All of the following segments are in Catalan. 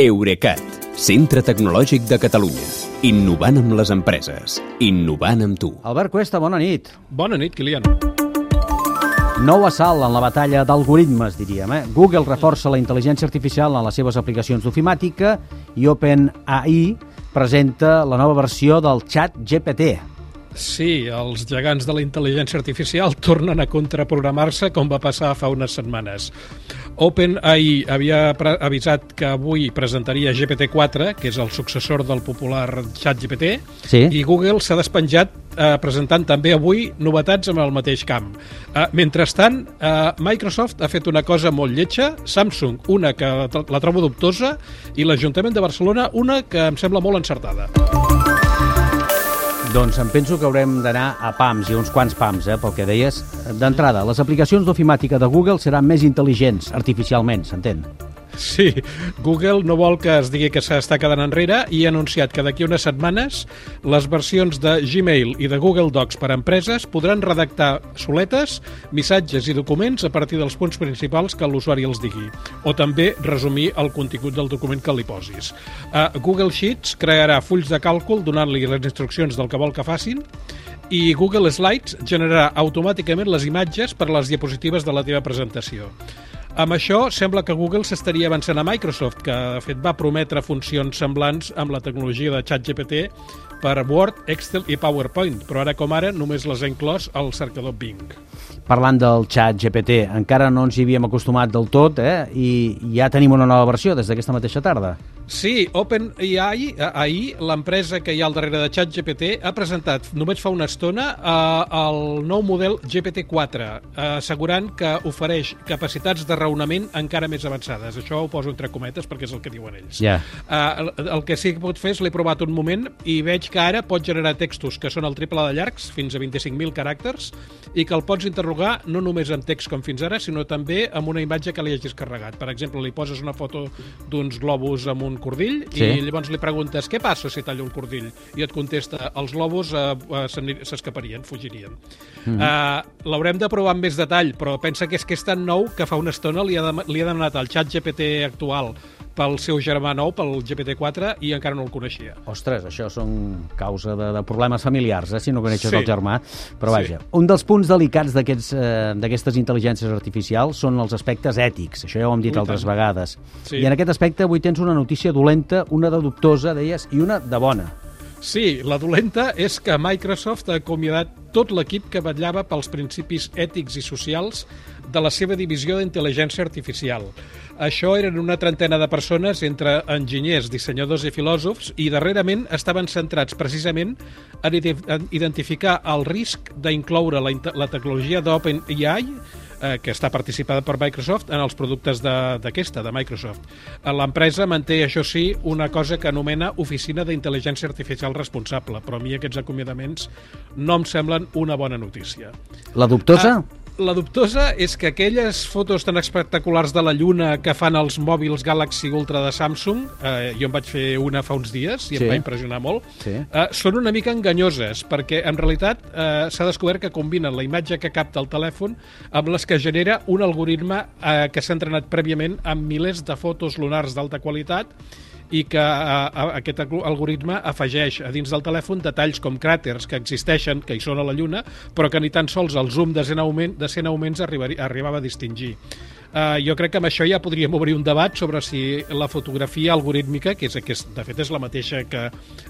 Eurecat, centre tecnològic de Catalunya. Innovant amb les empreses. Innovant amb tu. Albert Cuesta, bona nit. Bona nit, Kilian. Nou assalt en la batalla d'algoritmes, diríem. Eh? Google reforça la intel·ligència artificial en les seves aplicacions d'ofimàtica i OpenAI presenta la nova versió del xat GPT. Sí, els gegants de la intel·ligència artificial tornen a contraprogramar-se com va passar fa unes setmanes. OpenAI havia avisat que avui presentaria GPT-4, que és el successor del popular ChatGPT, Sí. i Google s'ha despenjat eh, presentant també avui novetats en el mateix camp. Eh, mentrestant, eh, Microsoft ha fet una cosa molt lletja, Samsung una que la trobo dubtosa i l'Ajuntament de Barcelona una que em sembla molt encertada. Doncs em penso que haurem d'anar a PAMs i uns quants PAMs, eh, pel que deies. D'entrada, les aplicacions d'ofimàtica de Google seran més intel·ligents artificialment, s'entén? Sí, Google no vol que es digui que s'està quedant enrere i ha anunciat que d'aquí unes setmanes les versions de Gmail i de Google Docs per a empreses podran redactar soletes, missatges i documents a partir dels punts principals que l'usuari els digui, o també resumir el contingut del document que li posis. Uh, Google Sheets crearà fulls de càlcul donant-li les instruccions del que vol que facin i Google Slides generarà automàticament les imatges per a les diapositives de la teva presentació. Amb això, sembla que Google s'estaria avançant a Microsoft, que de fet va prometre funcions semblants amb la tecnologia de ChatGPT per Word, Excel i PowerPoint, però ara com ara només les ha inclòs al cercador Bing. Parlant del xat GPT, encara no ens hi havíem acostumat del tot, eh? I ja tenim una nova versió des d'aquesta mateixa tarda. Sí, OpenAI, eh, ahir, l'empresa que hi ha al darrere de ChatGPT, ha presentat només fa una estona eh, el nou model GPT-4, eh, assegurant que ofereix capacitats de raonament encara més avançades. Això ho poso entre cometes perquè és el que diuen ells. Ja. Uh, el, el que sí que pot fer és, l'he provat un moment i veig que ara pot generar textos que són el triple de llargs, fins a 25.000 caràcters, i que el pots interrogar no només amb text com fins ara, sinó també amb una imatge que li hagis carregat. Per exemple, li poses una foto d'uns globus amb un cordill Sí. i llavors li preguntes què passa si tallo un cordill? I et contesta, els globus uh, uh, s'escaparien, fugirien. Mm -hmm. uh, L'haurem de provar amb més detall, però pensa que és que és tan nou que fa una estona li ha, dem li ha demanat al xat GPT actual pel seu germà nou, pel GPT-4, i encara no el coneixia. Ostres, això són causa de, de problemes familiars, eh, si no coneixes Sí. el germà. Però Sí. vaja, un dels punts delicats eh, d'aquestes intel·ligències artificials són els aspectes ètics. Això ja ho hem dit Ui, altres tant. vegades. Sí. I en aquest aspecte avui tens una notícia dolenta, una de dubtosa, deies, i una de bona. Sí, la dolenta és que Microsoft ha acomiadat tot l'equip que vetllava pels principis ètics i socials de la seva divisió d'intel·ligència artificial. Això eren una trentena de persones entre enginyers, dissenyadors i filòsofs i darrerament estaven centrats precisament en ide- en identificar el risc d'incloure la, la tecnologia d'OpenAI eh, que està participada per Microsoft en els productes de- d'aquesta, de, de Microsoft. Eh, L'empresa manté, això sí, una cosa que anomena Oficina d'Intel·ligència Artificial Responsable, però a mi aquests acomiadaments no em semblen una bona notícia. La dubtosa? Ah, la dubtosa és que aquelles fotos tan espectaculars de la Lluna que fan els mòbils Galaxy Ultra de Samsung, eh, jo en vaig fer una fa uns dies i Sí. em va impressionar molt, Sí. eh, són una mica enganyoses, perquè en realitat eh, s'ha descobert que combinen la imatge que capta el telèfon amb les que genera un algoritme eh, que s'ha entrenat prèviament amb milers de fotos lunars d'alta qualitat i que eh, aquest alg- algoritme afegeix a dins del telèfon detalls com cràters que existeixen, que hi són a la Lluna, però que ni tan sols el zoom de 100 augment, de 100 augments arribaria, arribava a distingir. Uh, jo crec que amb això ja podríem obrir un debat sobre si la fotografia algorítmica, que és, que és, de fet és la mateixa que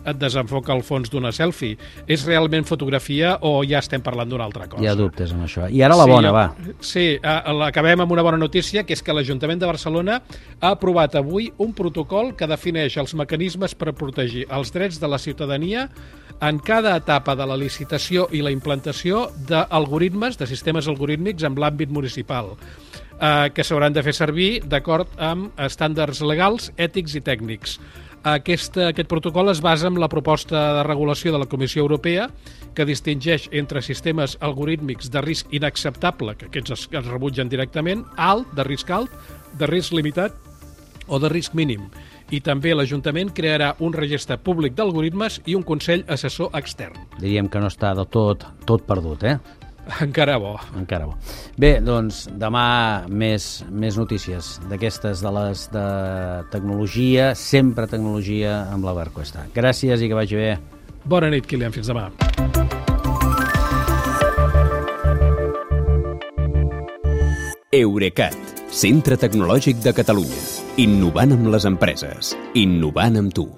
et desenfoca el fons d'una selfie, és realment fotografia o ja estem parlant d'una altra cosa? Hi ha dubtes amb això. I ara la Sí, bona, va. Sí, eh, l'acabem amb una bona notícia, que és que l'Ajuntament de Barcelona ha aprovat avui un protocol que defineix els mecanismes per protegir els drets de la ciutadania en cada etapa de la licitació i la implantació d'algoritmes, de sistemes algorítmics en l'àmbit municipal eh, que s'hauran de fer servir d'acord amb estàndards legals, ètics i tècnics. Aquest, aquest protocol es basa en la proposta de regulació de la Comissió Europea que distingeix entre sistemes algorítmics de risc inacceptable, que aquests es, es rebutgen directament, alt, de risc alt, de risc limitat o de risc mínim. I també l'Ajuntament crearà un registre públic d'algoritmes i un Consell Assessor Extern. Diríem que no està del tot, tot perdut, eh? Encara bo. Encara bo. Bé, doncs demà més, més notícies d'aquestes de les de tecnologia, sempre tecnologia amb l'Albert Cuesta. Gràcies i que vagi bé. Bona nit, Kilian. Fins demà. Eurecat, centre tecnològic de Catalunya. Innovant amb les empreses. Innovant amb tu.